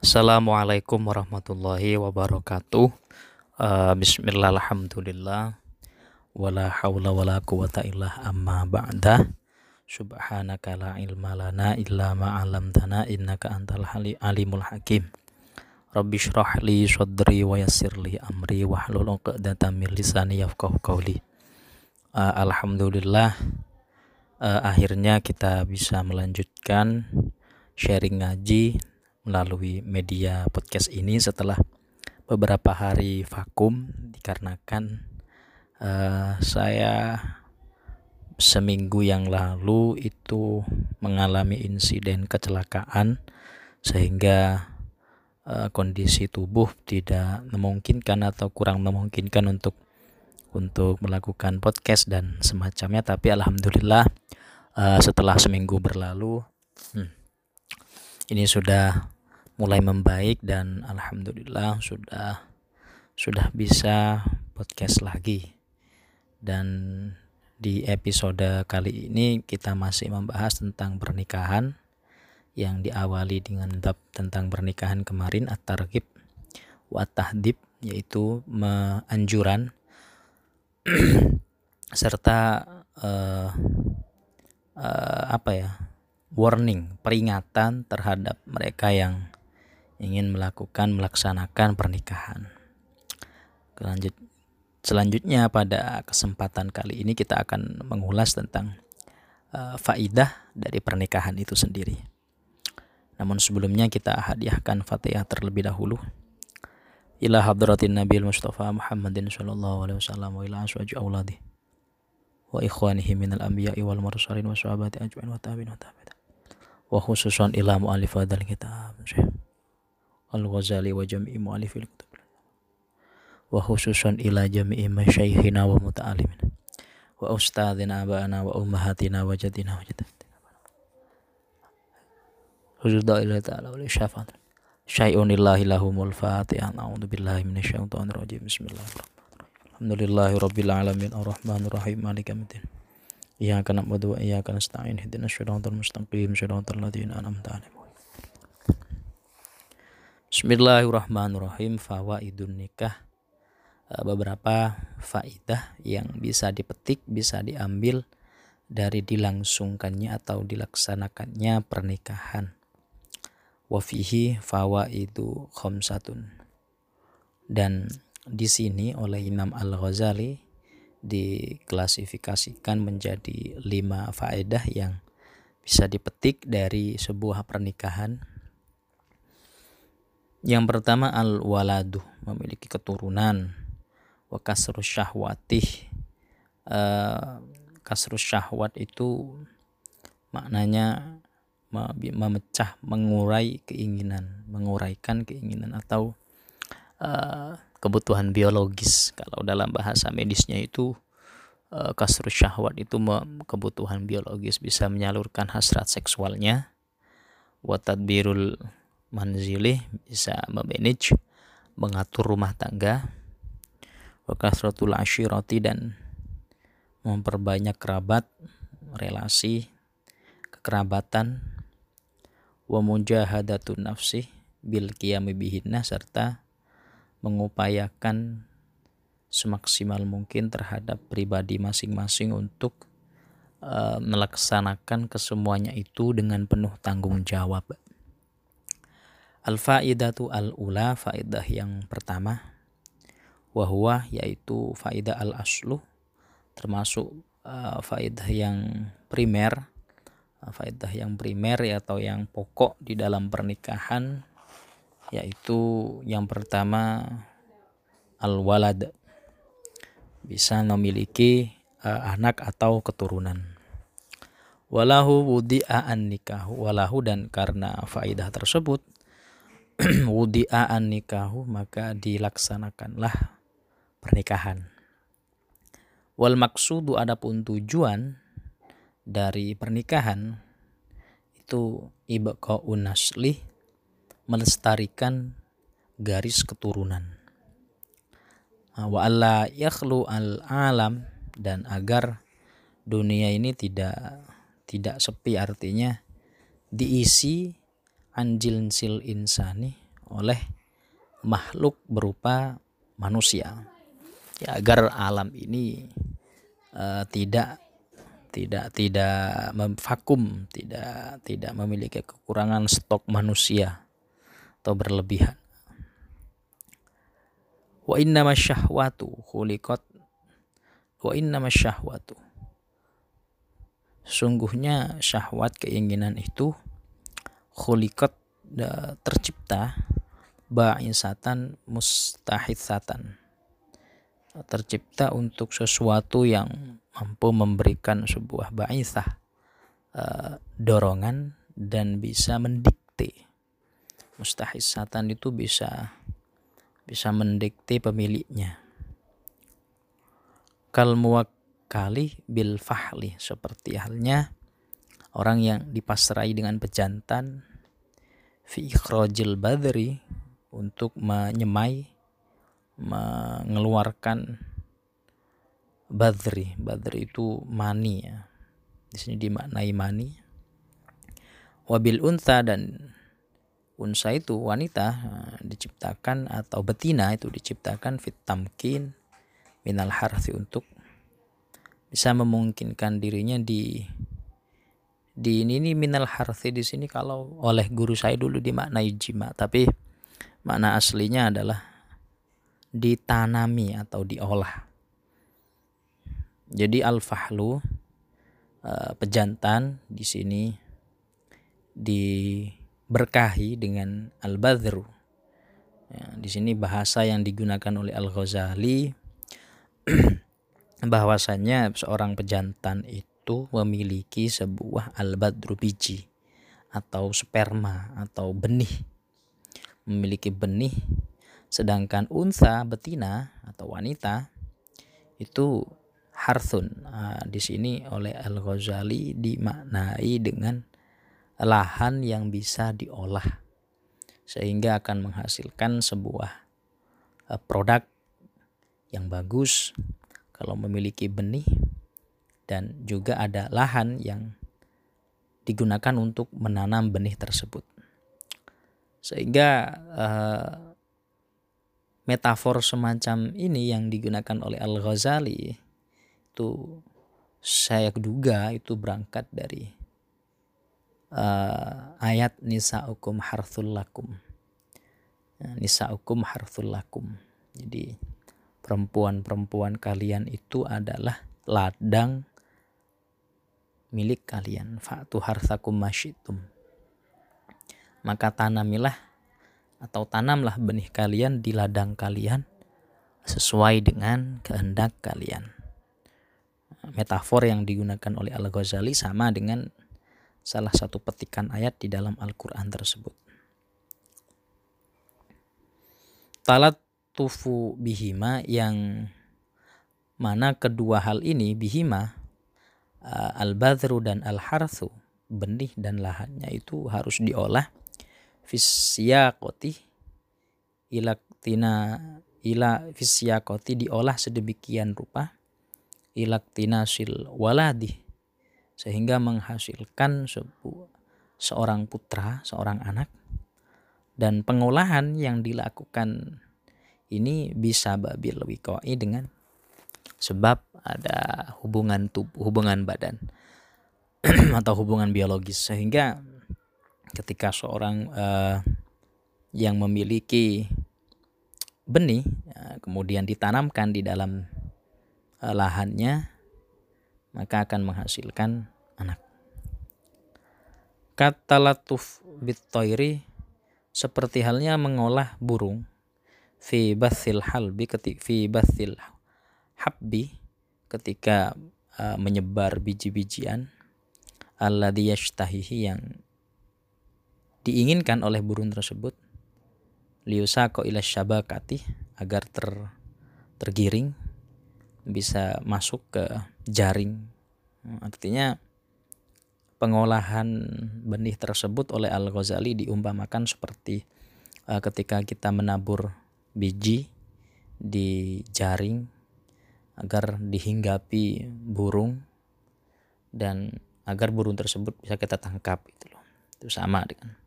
Assalamualaikum warahmatullahi wabarakatuh. Uh, Bismillah, alhamdulillah. Wala hawla wala quwata illa amma ba'da. Subhanaka la ilma lana illa ma'alamtana innaka antal alimul hakim. Rabbi syrah li sadri wa yassir li amri wa hlul uqdatan min lisani yafqahu qawli. Uh, Alhamdulillah uh, akhirnya kita bisa melanjutkan sharing ngaji melalui media podcast ini setelah beberapa hari vakum dikarenakan uh, saya seminggu yang lalu itu mengalami insiden kecelakaan sehingga uh, kondisi tubuh tidak memungkinkan atau kurang memungkinkan untuk untuk melakukan podcast dan semacamnya. Tapi alhamdulillah uh, setelah seminggu berlalu ini sudah mulai membaik dan alhamdulillah sudah sudah bisa podcast lagi. Dan di episode kali ini kita masih membahas tentang pernikahan yang diawali dengan bab tentang pernikahan kemarin at-targhib wa tahdib yaitu anjuran serta uh, uh, apa ya warning, peringatan terhadap mereka yang ingin melakukan melaksanakan pernikahan. Lanjut, selanjutnya pada kesempatan kali ini kita akan mengulas tentang uh, faidah dari pernikahan itu sendiri. Namun sebelumnya kita hadiahkan Fatihah terlebih dahulu. Ila hadratin Nabi Mustafa Muhammadin sallallahu alaihi wasallam wa ila aswaji auladi wa ikhwanihi minal anbiya'i wal mursalin wa sahabati ajma'in wa tabi'in wa tabi'in wa khususan ila mu'alif hadal kitab Al-Ghazali wa jami'i mu'alifil kutub. Wa khususan ila jami'i masyaykhina wa muta'alimin wa ustadzina aba'ana wa ummahatina wa jadina wa jadatina Huzudha ila ta'ala wa syafat syai'un illahi lahumul fatihah na'udhu billahi minasyaitonir rajim bismillahirrahmanirrahim. Alhamdulillahi rabbil alamin. Arrahmanir rahim. Maliki yaumiddin إياك نعبد وإياك نستعين اهدنا الصراط المستقيم صراط الذين أنعمت عليهم Bismillahirrahmanirrahim Fawaidun nikah Beberapa faidah yang bisa dipetik, bisa diambil dari dilangsungkannya atau dilaksanakannya pernikahan. Wafihi fawaidu khamsatun. Dan di sini oleh Imam Al-Ghazali diklasifikasikan menjadi lima faedah yang bisa dipetik dari sebuah pernikahan. Yang pertama al-waladu, memiliki keturunan. Wa kasrus syahwatih. Uh, syahwat itu maknanya memecah, mengurai keinginan, menguraikan keinginan atau uh, kebutuhan biologis. Kalau dalam bahasa medisnya itu uh, kasrus syahwat itu kebutuhan biologis bisa menyalurkan hasrat seksualnya. Watadbirul manzilih bisa memanage mengatur rumah tangga. Wakasratul ashirati dan memperbanyak kerabat, relasi, kekerabatan, wa mujahadatun nafsi bil qiyami bihinna serta mengupayakan semaksimal mungkin terhadap pribadi masing-masing untuk uh, melaksanakan kesemuanya itu dengan penuh tanggung jawab. Al-faidatu al-ula, faidah yang pertama, wahwa yaitu faidah al-aslu, termasuk uh, faidah yang primer, faidah yang primer atau yang pokok di dalam pernikahan yaitu yang pertama al-walad. Bisa memiliki uh, anak atau keturunan. Walahu wudi'a an nikahu. Walahu dan karena faidah tersebut wudi'a an nikahu maka dilaksanakanlah pernikahan. Wal maksudu adapun tujuan dari pernikahan itu ibqa'un nasli melestarikan garis keturunan. Ah, wa alla yakhlu al alam dan agar dunia ini tidak tidak sepi artinya diisi anjil sil insani oleh makhluk berupa manusia ya agar alam ini uh, tidak tidak tidak memvakum tidak tidak memiliki kekurangan stok manusia atau berlebihan. Wa inna masyahwatu khuliqat. Wa inna masyahwatu. Sungguhnya syahwat keinginan itu khuliqat tercipta ba'isatan mustahitsatan. Tercipta untuk sesuatu yang mampu memberikan sebuah ba'isah uh, dorongan dan bisa mendikte mustahitsatan itu bisa bisa mendikte pemiliknya. Kal muwakkali bil fahli seperti halnya orang yang dipasrai dengan pejantan. Fi ikhrajil badri untuk menyemai mengeluarkan badri. Badri itu mani ya. Di sini dimaknai mani. Wabil unta dan unsa itu wanita eh, diciptakan atau betina itu diciptakan fit tamkin minal harfi untuk bisa memungkinkan dirinya di di ini, ini minal harfi di sini kalau oleh guru saya dulu dimaknai jima tapi makna aslinya adalah ditanami atau diolah. Jadi al-fahlu uh, pejantan di sini diberkahi dengan al-badru. Ya, di sini bahasa yang digunakan oleh Al-Ghazali bahwasanya seorang pejantan itu memiliki sebuah al-badru biji atau sperma atau benih memiliki benih Sedangkan unsa betina atau wanita itu harthun. Nah, di sini oleh Al-Ghazali dimaknai dengan lahan yang bisa diolah sehingga akan menghasilkan sebuah uh, produk yang bagus kalau memiliki benih dan juga ada lahan yang digunakan untuk menanam benih tersebut. Sehingga uh, metafor semacam ini yang digunakan oleh Al-Ghazali itu saya duga itu berangkat dari uh, ayat nisaukum harthul lakum. Ya, nisaukum harthul lakum. Jadi perempuan-perempuan kalian itu adalah ladang milik kalian. Fa'tu harthakum masyitum. Maka tanamilah atau tanamlah benih kalian di ladang kalian sesuai dengan kehendak kalian. Metafor yang digunakan oleh Al-Ghazali sama dengan salah satu petikan ayat di dalam Al-Quran tersebut. Talat tufu bihima yang mana kedua hal ini bihima uh, al-badru dan al-harthu benih dan lahannya itu harus diolah fisyakoti ilaktina ila fisyakoti diolah sedemikian rupa ilaktina sil waladi sehingga menghasilkan sebuah seorang putra, seorang anak. Dan pengolahan yang dilakukan ini bisa babil wikoi dengan sebab ada hubungan tubuh, hubungan badan atau hubungan biologis. Sehingga ketika seorang uh, yang memiliki benih uh, kemudian ditanamkan di dalam uh, lahannya maka akan menghasilkan anak. Kata latuf bitoiri seperti halnya mengolah burung fi bathil halbi ketik fi bathil habbi ketika uh, menyebar biji-bijian alladhi yashtahihi yang diinginkan oleh burung tersebut liusako ila syabakati agar ter tergiring bisa masuk ke jaring. Artinya pengolahan benih tersebut oleh Al-Ghazali diumpamakan seperti uh, ketika kita menabur biji di jaring agar dihinggapi burung dan agar burung tersebut bisa kita tangkap itu loh. Itu sama dengan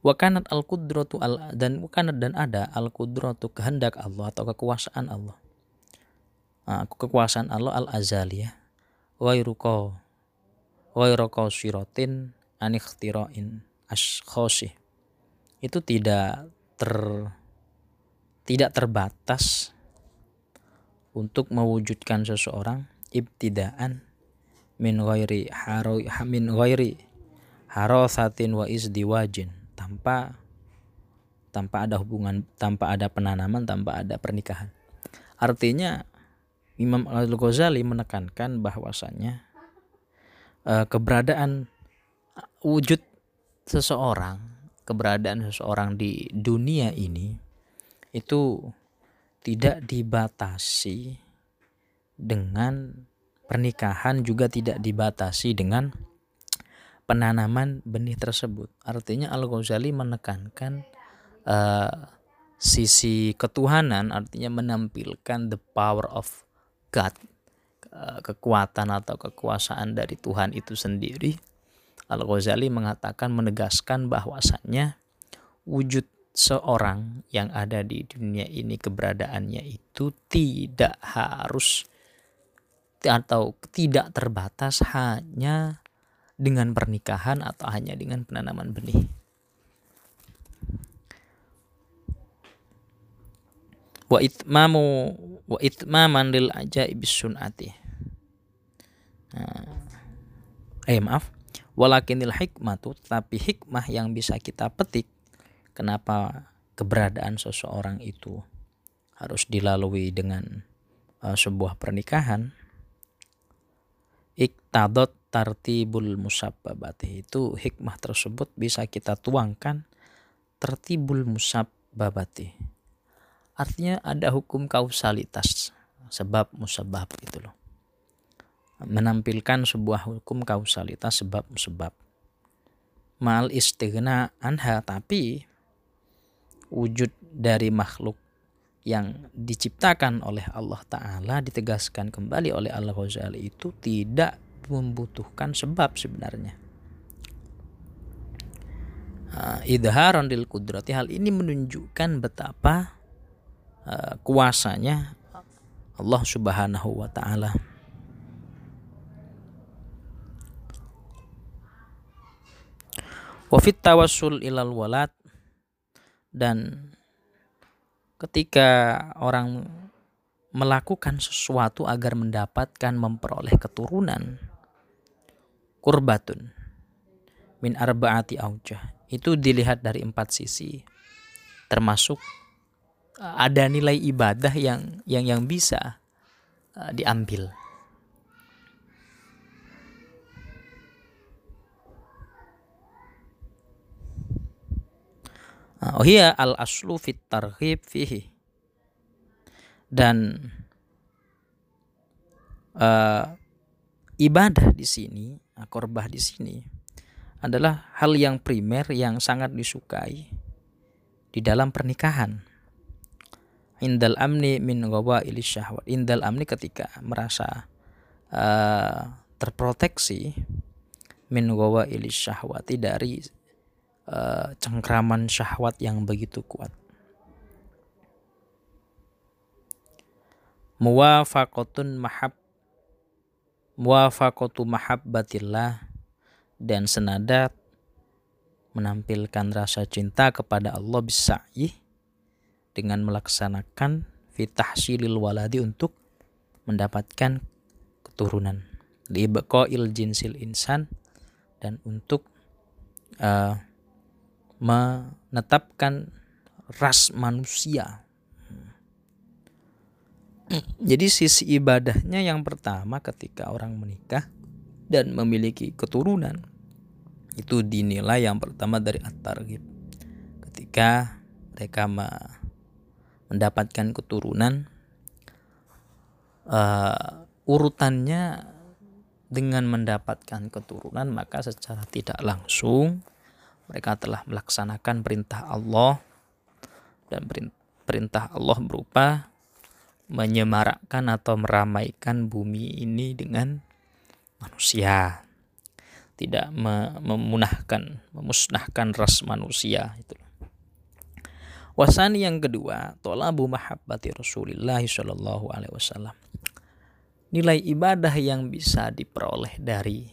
wakanat al kudratu al dan wakanat dan ada al kudratu kehendak Allah atau kekuasaan Allah kekuasaan Allah al azaliyah ghairu ghairu qasirotin anikhtira'in ashkhosi itu tidak ter tidak terbatas untuk mewujudkan seseorang ibtidaan min ghairi haro min ghairi harosatin wa izdiwajin tanpa tanpa ada hubungan tanpa ada penanaman tanpa ada pernikahan. Artinya Imam Al-Ghazali menekankan bahwasanya uh, keberadaan wujud seseorang keberadaan seseorang di dunia ini itu tidak dibatasi dengan pernikahan juga tidak dibatasi dengan penanaman benih tersebut. Artinya Al-Ghazali menekankan uh, sisi ketuhanan artinya menampilkan the power of Uh, kekuatan atau kekuasaan dari Tuhan itu sendiri. Al-Ghazali mengatakan menegaskan bahwasannya wujud seorang yang ada di dunia ini keberadaannya itu tidak harus atau tidak terbatas hanya dengan pernikahan atau hanya dengan penanaman benih. Wa itmamu wa itmaman lil ajaib sunati. Nah, eh maaf. Walakinil hikmatu tapi hikmah yang bisa kita petik kenapa keberadaan seseorang itu harus dilalui dengan uh, sebuah pernikahan iktadot tartibul musabbabati itu hikmah tersebut bisa kita tuangkan tertibul musabbabati artinya ada hukum kausalitas sebab musabab itu loh. Menampilkan sebuah hukum kausalitas sebab musabab. Mal istighna anha tapi wujud dari makhluk yang diciptakan oleh Allah Ta'ala ditegaskan kembali oleh Allah Ghazali itu tidak membutuhkan sebab sebenarnya. Uh, idharon dil kudrati hal ini menunjukkan betapa uh, kuasanya Allah Subhanahu wa taala. Wafit tawassul ilal walad. Dan ketika orang melakukan sesuatu agar mendapatkan memperoleh keturunan kurbatun min arbaati aujah itu dilihat dari empat sisi termasuk eh, ada nilai ibadah yang yang yang bisa uh, diambil Oh iya al aslu fit tarhib fihi. Dan uh, ibadah di sini, korbah di sini adalah hal yang primer yang sangat disukai di dalam pernikahan. Indal amni min ilis syahwat. Indal amni ketika merasa uh, terproteksi min ilis syahwati dari uh, cengkraman syahwat yang begitu kuat. Muwafaqatun mahab muwafaqatu mahabbatillah dan senada menampilkan rasa cinta kepada Allah bisa dengan melaksanakan fitahsilil waladi untuk mendapatkan keturunan liibqail jinsil insan dan untuk uh, menetapkan ras manusia. Jadi sisi ibadahnya yang pertama ketika orang menikah dan memiliki keturunan itu dinilai yang pertama dari at-targhib. Ketika mereka mendapatkan keturunan uh, urutannya dengan mendapatkan keturunan maka secara tidak langsung mereka telah melaksanakan perintah Allah dan perintah Allah berupa menyemarakkan atau meramaikan bumi ini dengan manusia. tidak memunahkan memusnahkan ras manusia itu wasani yang kedua tolabu mahabbati Rasulullah Shallallahu Alaihi Wasallam. Nilai ibadah yang bisa diperoleh dari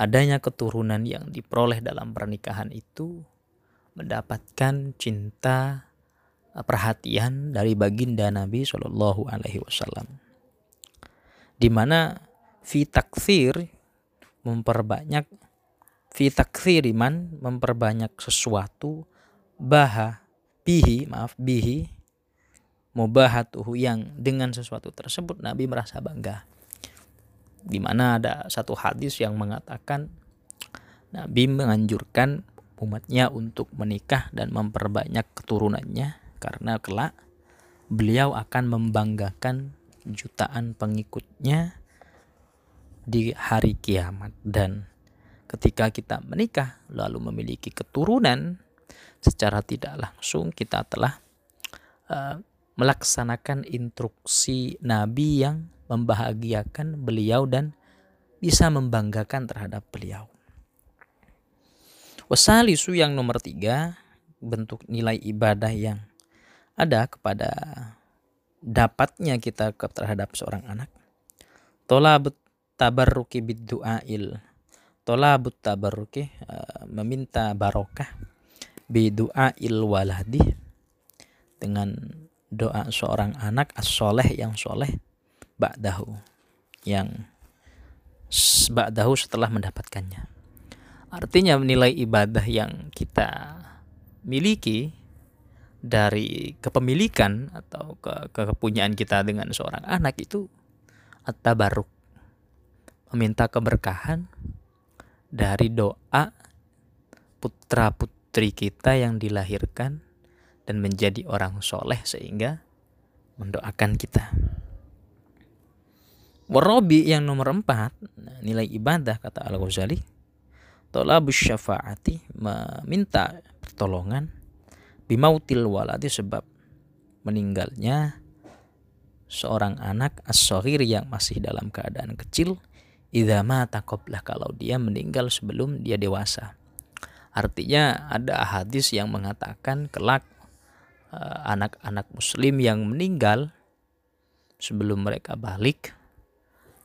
adanya keturunan yang diperoleh dalam pernikahan itu mendapatkan cinta perhatian dari baginda Nabi Shallallahu Alaihi Wasallam. Di mana fi memperbanyak fi iman memperbanyak sesuatu baha bihi maaf bihi mubahatuhu yang dengan sesuatu tersebut Nabi merasa bangga. Di mana ada satu hadis yang mengatakan Nabi menganjurkan umatnya untuk menikah dan memperbanyak keturunannya karena kelak beliau akan membanggakan jutaan pengikutnya di hari kiamat. Dan ketika kita menikah lalu memiliki keturunan secara tidak langsung kita telah uh, melaksanakan instruksi Nabi yang membahagiakan beliau dan bisa membanggakan terhadap beliau. Wasalisu yang nomor tiga bentuk nilai ibadah yang ada kepada dapatnya kita terhadap seorang anak. Tolabut tabarruki biddu'ail tolabut tabarruki uh, meminta barokah biddu'ail waladi dengan doa seorang anak as-soleh yang soleh ba'dahu yang ba'dahu setelah mendapatkannya. Artinya nilai ibadah yang kita miliki dari kepemilikan atau ke, kepunyaan kita dengan seorang anak itu at-tabarruk meminta keberkahan dari doa putra-putri kita yang dilahirkan dan menjadi orang soleh sehingga mendoakan kita. Warobi yang nomor empat, nilai ibadah kata Al-Ghazali, tolabus syafaati, meminta pertolongan, bimautil waladi sebab meninggalnya seorang anak as yang masih dalam keadaan kecil idza mata qablah kalau dia meninggal sebelum dia dewasa. Artinya ada hadis yang mengatakan kelak eh, anak-anak muslim yang meninggal sebelum mereka balik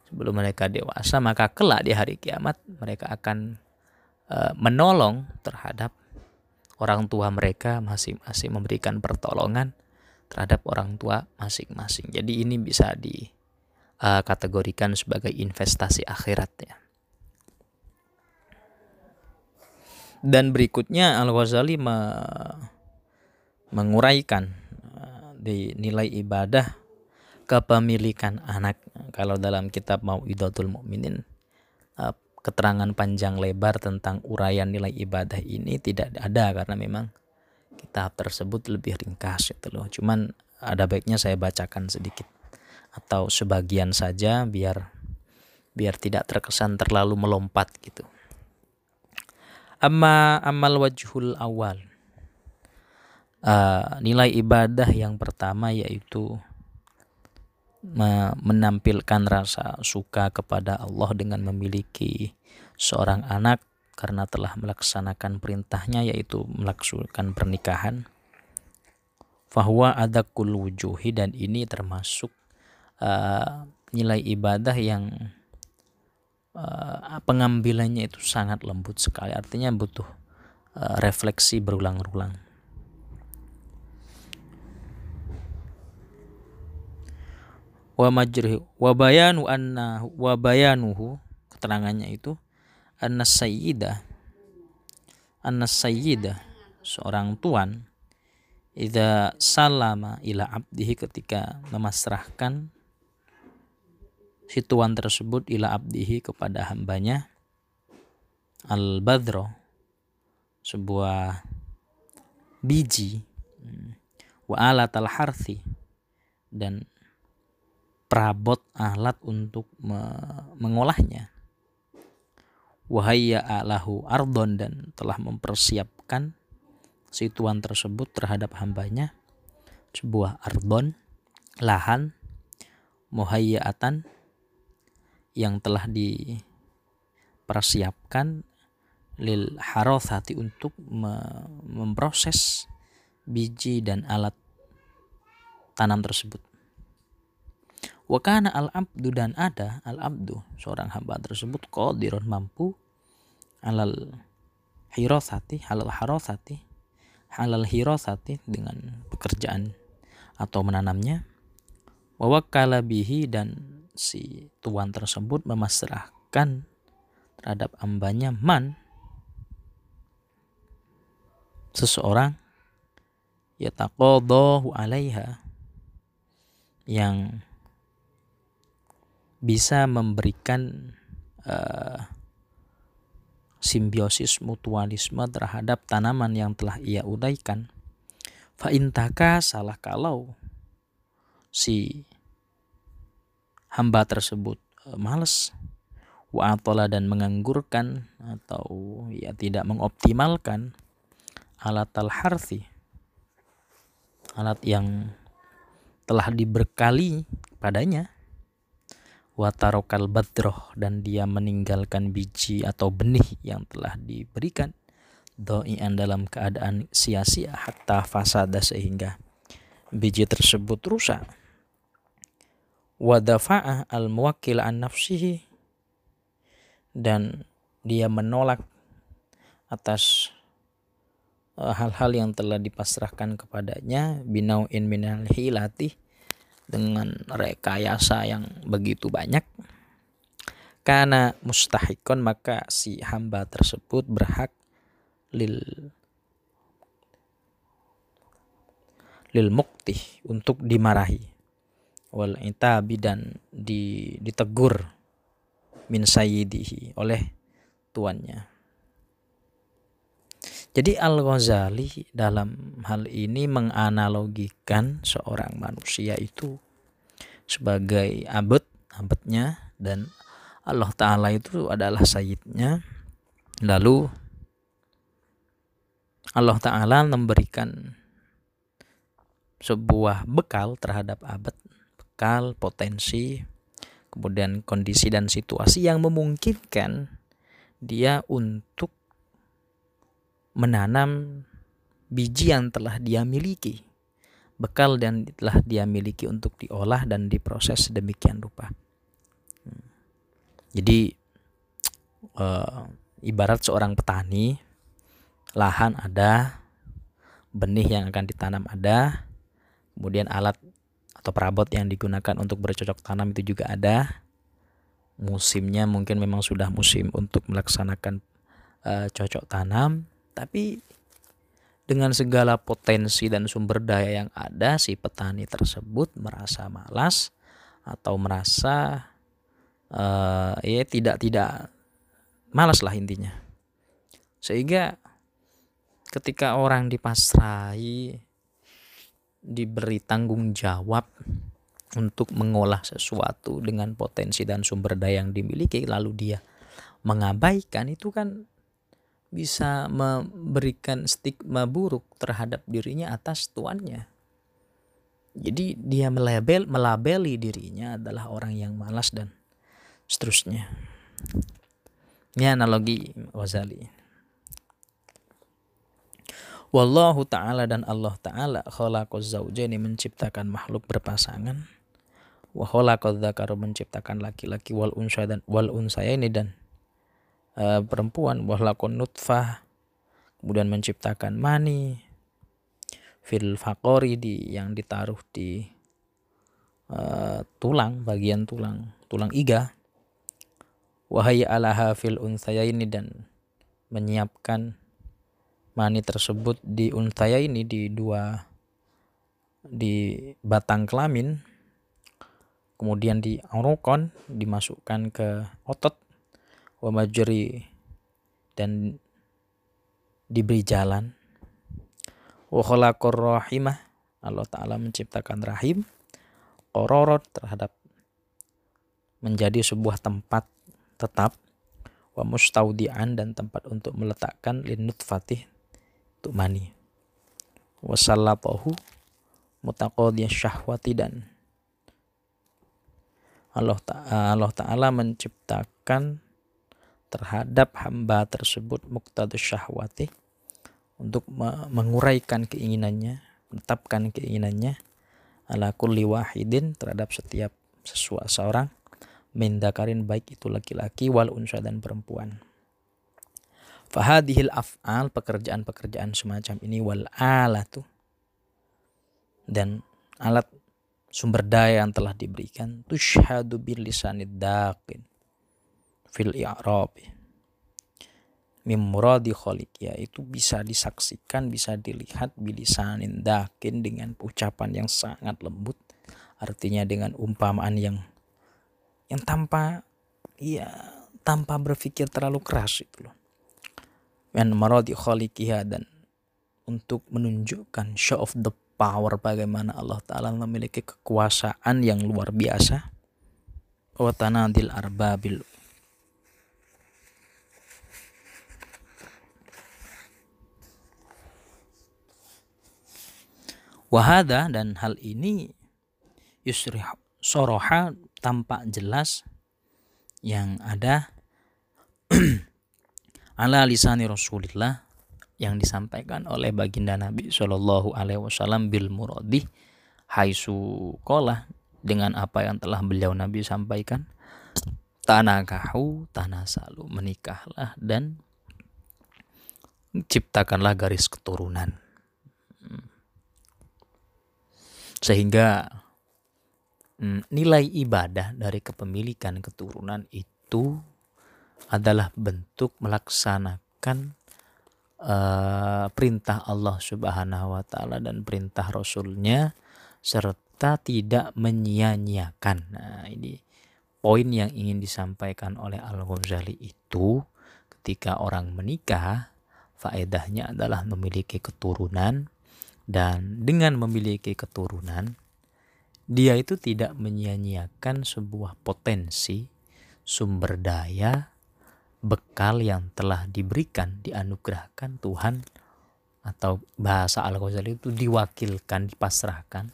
sebelum mereka dewasa maka kelak di hari kiamat mereka akan uh, menolong terhadap orang tua mereka masing-masing memberikan pertolongan terhadap orang tua masing-masing. Jadi ini bisa di uh, kategorikan sebagai investasi akhirat ya. Dan berikutnya Al-Ghazali me menguraikan uh, di nilai ibadah kepemilikan anak. Kalau dalam kitab Mau'idatul Mukminin uh, keterangan panjang lebar tentang uraian nilai ibadah ini tidak ada karena memang kitab tersebut lebih ringkas itu loh. Cuman ada baiknya saya bacakan sedikit atau sebagian saja biar biar tidak terkesan terlalu melompat gitu. Amma amal wajhul awal. Uh, nilai ibadah yang pertama yaitu menampilkan rasa suka kepada Allah dengan memiliki seorang anak karena telah melaksanakan perintahnya yaitu melaksanakan pernikahan. Fahuwa adakul wujuhi dan ini termasuk uh, nilai ibadah yang uh, pengambilannya itu sangat lembut sekali. Artinya butuh uh, refleksi berulang-ulang. Wa majri wa bayanu anna wa bayanuhu keterangannya itu anna sayyida anna sayyida seorang tuan idza salama ila abdihi ketika memasrahkan si tuan tersebut ila abdihi kepada hambanya al badro sebuah biji hmm, wa alat al harthi dan perabot alat untuk me mengolahnya. Wahaya alahu ardon dan telah mempersiapkan si tuan tersebut terhadap hambanya sebuah ardon lahan muhayyatan yang telah mempersiapkan lil harosati untuk memproses biji dan alat tanam tersebut. Wakana al-abdu dan ada al-abdu seorang hamba tersebut qadirun mampu alal hirosati halal harosati halal hirosati dengan pekerjaan atau menanamnya wawakala bihi dan si tuan tersebut memasrahkan terhadap ambanya man seseorang yataqadahu alaiha yang bisa memberikan uh, simbiosis mutualisme terhadap tanaman yang telah ia udaikan. Fa'intaka salah kalau si hamba tersebut uh, males. Wa'atola dan menganggurkan atau ya tidak mengoptimalkan alat al-harthi. Alat yang telah diberkali padanya. Watarokal badroh dan dia meninggalkan biji atau benih yang telah diberikan. Doian dalam keadaan sia-sia hatta fasada sehingga biji tersebut rusak wadafa'a al muwakil an nafsihi. Dan dia menolak atas Eh, hal-hal yang telah dipasrahkan kepadanya binauin minal hilati dengan rekayasa yang begitu banyak. Karena mustahikon maka si hamba tersebut berhak lil lil muktih untuk dimarahi wal itabi dan di, ditegur min sayyidihi oleh tuannya jadi Al-Ghazali dalam hal ini menganalogikan seorang manusia itu sebagai abad, abadnya dan Allah Ta'ala itu adalah sayyidnya. Lalu Allah Ta'ala memberikan sebuah bekal terhadap abad, bekal potensi, kemudian kondisi dan situasi yang memungkinkan dia untuk menanam biji yang telah dia miliki, bekal dan telah dia miliki untuk diolah dan diproses sedemikian rupa. Hmm. Jadi uh, ibarat seorang petani, lahan ada, benih yang akan ditanam ada, kemudian alat atau perabot yang digunakan untuk bercocok tanam itu juga ada. Musimnya mungkin memang sudah musim untuk melaksanakan uh, cocok tanam tapi dengan segala potensi dan sumber daya yang ada, si petani tersebut merasa malas atau merasa uh, ya tidak tidak malas lah intinya. Sehingga ketika orang dipasrai diberi tanggung jawab untuk mengolah sesuatu dengan potensi dan sumber daya yang dimiliki lalu dia mengabaikan itu kan bisa memberikan stigma buruk terhadap dirinya atas tuannya. Jadi dia melabel melabeli dirinya adalah orang yang malas dan seterusnya. Ini analogi Ghazali. Wallahu ta'ala dan Allah ta'ala khalaqaz zawjaini menciptakan makhluk berpasangan. Wa khalaqadz menciptakan laki-laki wal unsa dan wal unsayaini dan uh, perempuan. Wahlakun nutfah kemudian menciptakan mani. Fil fakori di yang ditaruh di uh, tulang bagian tulang tulang iga. Wahai alaha fil ini dan menyiapkan mani tersebut di ini di dua di batang kelamin kemudian di aurokon dimasukkan ke otot wa majri dan diberi jalan. Wa khalaqur rahimah Allah taala menciptakan rahim qororot terhadap menjadi sebuah tempat tetap wa mustaudian dan tempat untuk meletakkan linut fatih mani wasallatahu mutaqadiyah syahwati dan Allah Ta'ala, Allah menciptakan terhadap hamba tersebut muqtadus syahwati untuk menguraikan keinginannya, menetapkan keinginannya ala kulli wahidin terhadap setiap sesuatu seorang. Mendakarin baik itu laki-laki wal unsa dan perempuan. Fahadihil af'al pekerjaan-pekerjaan semacam ini wal alatu. Dan alat sumber daya yang telah diberikan tushhadu bil lisanid daqin fil i'rabi. Mim muradi khaliq yaitu bisa disaksikan bisa dilihat bilisanin dakin dengan ucapan yang sangat lembut. Artinya dengan umpamaan yang yang tanpa ya tanpa berpikir terlalu keras itu loh dan maradi khaliqiha dan untuk menunjukkan show of the power bagaimana Allah Ta'ala memiliki kekuasaan yang luar biasa. Wa tanadil arbabil. Wahada dan hal ini yusrih soroha tampak jelas yang ada ala lisani Rasulillah yang disampaikan oleh baginda Nabi Shallallahu Alaihi Wasallam bil muradi haisu kolah dengan apa yang telah beliau Nabi sampaikan. Tanah kahu tanah salu menikahlah dan ciptakanlah garis keturunan. Sehingga mm, nilai ibadah dari kepemilikan keturunan itu adalah bentuk melaksanakan uh, perintah Allah Subhanahu wa taala dan perintah Rasulnya serta tidak menyia-nyiakan. Nah, ini poin yang ingin disampaikan oleh Al-Ghazali itu ketika orang menikah faedahnya adalah memiliki keturunan dan dengan memiliki keturunan dia itu tidak menyia-nyiakan sebuah potensi sumber daya bekal yang telah diberikan, dianugerahkan Tuhan atau bahasa Al-Ghazali itu diwakilkan, dipasrahkan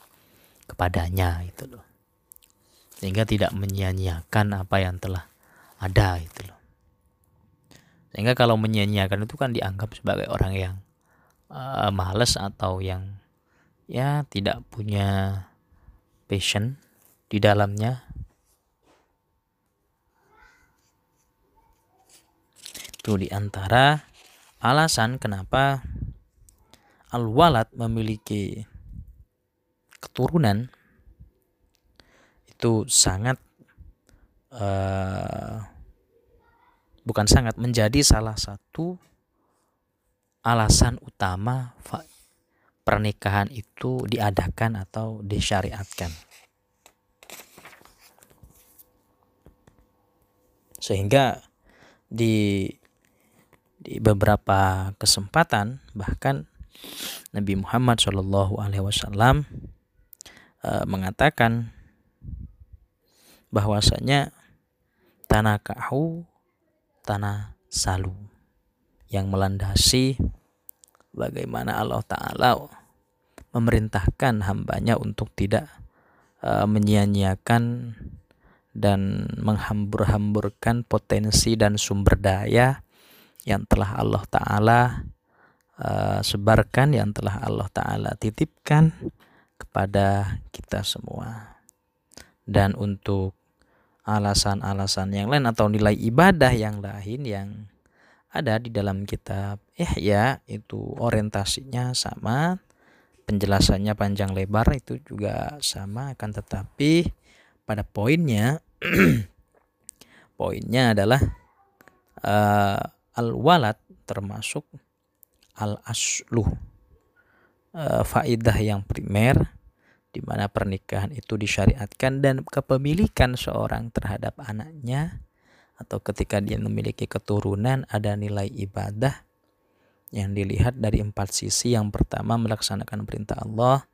kepadanya itu loh. Sehingga tidak menyia-nyiakan apa yang telah ada itu loh. Sehingga kalau menyia-nyiakan itu kan dianggap sebagai orang yang uh, males atau yang ya tidak punya passion di dalamnya Itu di antara alasan kenapa al-walad memiliki keturunan itu sangat uh, bukan sangat menjadi salah satu alasan utama pernikahan itu diadakan atau disyariatkan. Sehingga di di beberapa kesempatan bahkan Nabi Muhammad Shallallahu Alaihi Wasallam uh, mengatakan bahwasanya tanah kahu tanah salu yang melandasi bagaimana Allah Ta'ala memerintahkan hambanya untuk tidak uh, menyia-nyiakan dan menghambur-hamburkan potensi dan sumber daya yang telah Allah Ta'ala uh, sebarkan, yang telah Allah Ta'ala titipkan kepada kita semua. Dan untuk alasan-alasan yang lain atau nilai ibadah yang lain yang ada di dalam kitab ya itu orientasinya sama penjelasannya panjang lebar itu juga sama akan tetapi pada poinnya poinnya adalah uh, al-walad termasuk al-asluh. E, faidah yang primer di mana pernikahan itu disyariatkan dan kepemilikan seorang terhadap anaknya atau ketika dia memiliki keturunan ada nilai ibadah yang dilihat dari empat sisi. Yang pertama melaksanakan perintah Allah.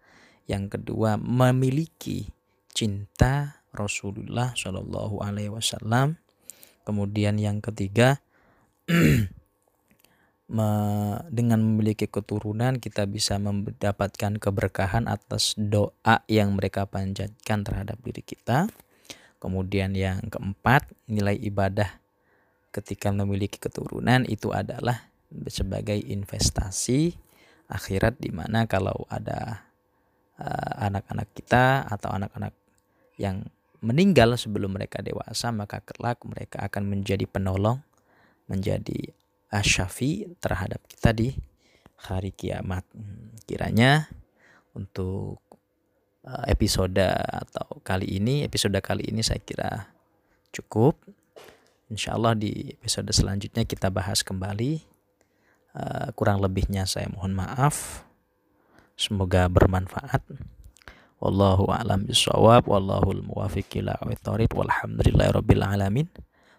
Yang kedua memiliki cinta Rasulullah Shallallahu Alaihi Wasallam. Kemudian yang ketiga dengan memiliki keturunan kita bisa mendapatkan keberkahan atas doa yang mereka panjatkan terhadap diri kita. Kemudian yang keempat, nilai ibadah ketika memiliki keturunan itu adalah sebagai investasi akhirat di mana kalau ada eh, anak-anak uh, kita atau anak-anak yang meninggal sebelum mereka dewasa maka kelak mereka akan menjadi penolong menjadi asyafi terhadap kita di hari kiamat. Kiranya untuk uh, episode atau kali ini episode kali ini saya kira cukup. Insya Allah di episode selanjutnya kita bahas kembali. Uh, kurang lebihnya saya mohon maaf. Semoga bermanfaat. Wallahu a'lam bishawab. Wallahul muwaffiq ila walhamdulillahirabbil alamin